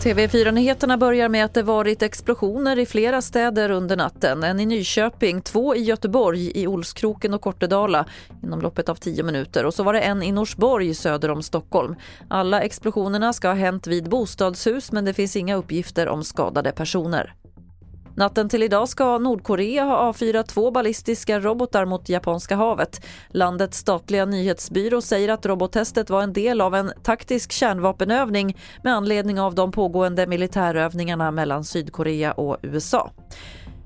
TV4-nyheterna börjar med att det varit explosioner i flera städer under natten. En i Nyköping, två i Göteborg, i Olskroken och Kortedala inom loppet av tio minuter. Och så var det en i Norsborg söder om Stockholm. Alla explosionerna ska ha hänt vid bostadshus men det finns inga uppgifter om skadade personer. Natten till idag ska Nordkorea ha avfyrat två ballistiska robotar mot Japanska havet. Landets statliga nyhetsbyrå säger att robottestet var en del av en taktisk kärnvapenövning med anledning av de pågående militärövningarna mellan Sydkorea och USA.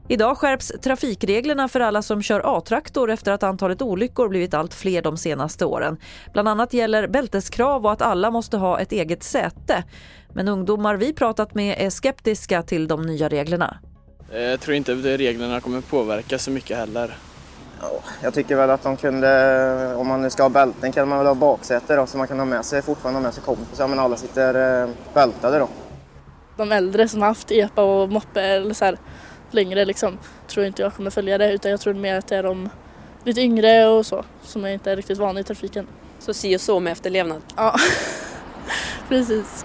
Idag skärps trafikreglerna för alla som kör A-traktor efter att antalet olyckor blivit allt fler de senaste åren. Bland annat gäller bälteskrav och att alla måste ha ett eget säte. Men ungdomar vi pratat med är skeptiska till de nya reglerna. Eh, jag tror inte att reglerna kommer påverka så mycket heller. Jag tycker väl att de kunde, om man nu ska ha bälten kan man väl ha baksäte då så man kan ha med sig, fortfarande ha med sig kompisar men alla sitter eh, bältade då. De äldre som har haft epa och moppe eller så här längre liksom tror inte jag kommer följa det utan jag tror mer att det är de lite yngre och så som är inte är riktigt vana i trafiken. Så si och så med efterlevnad? Ja, precis.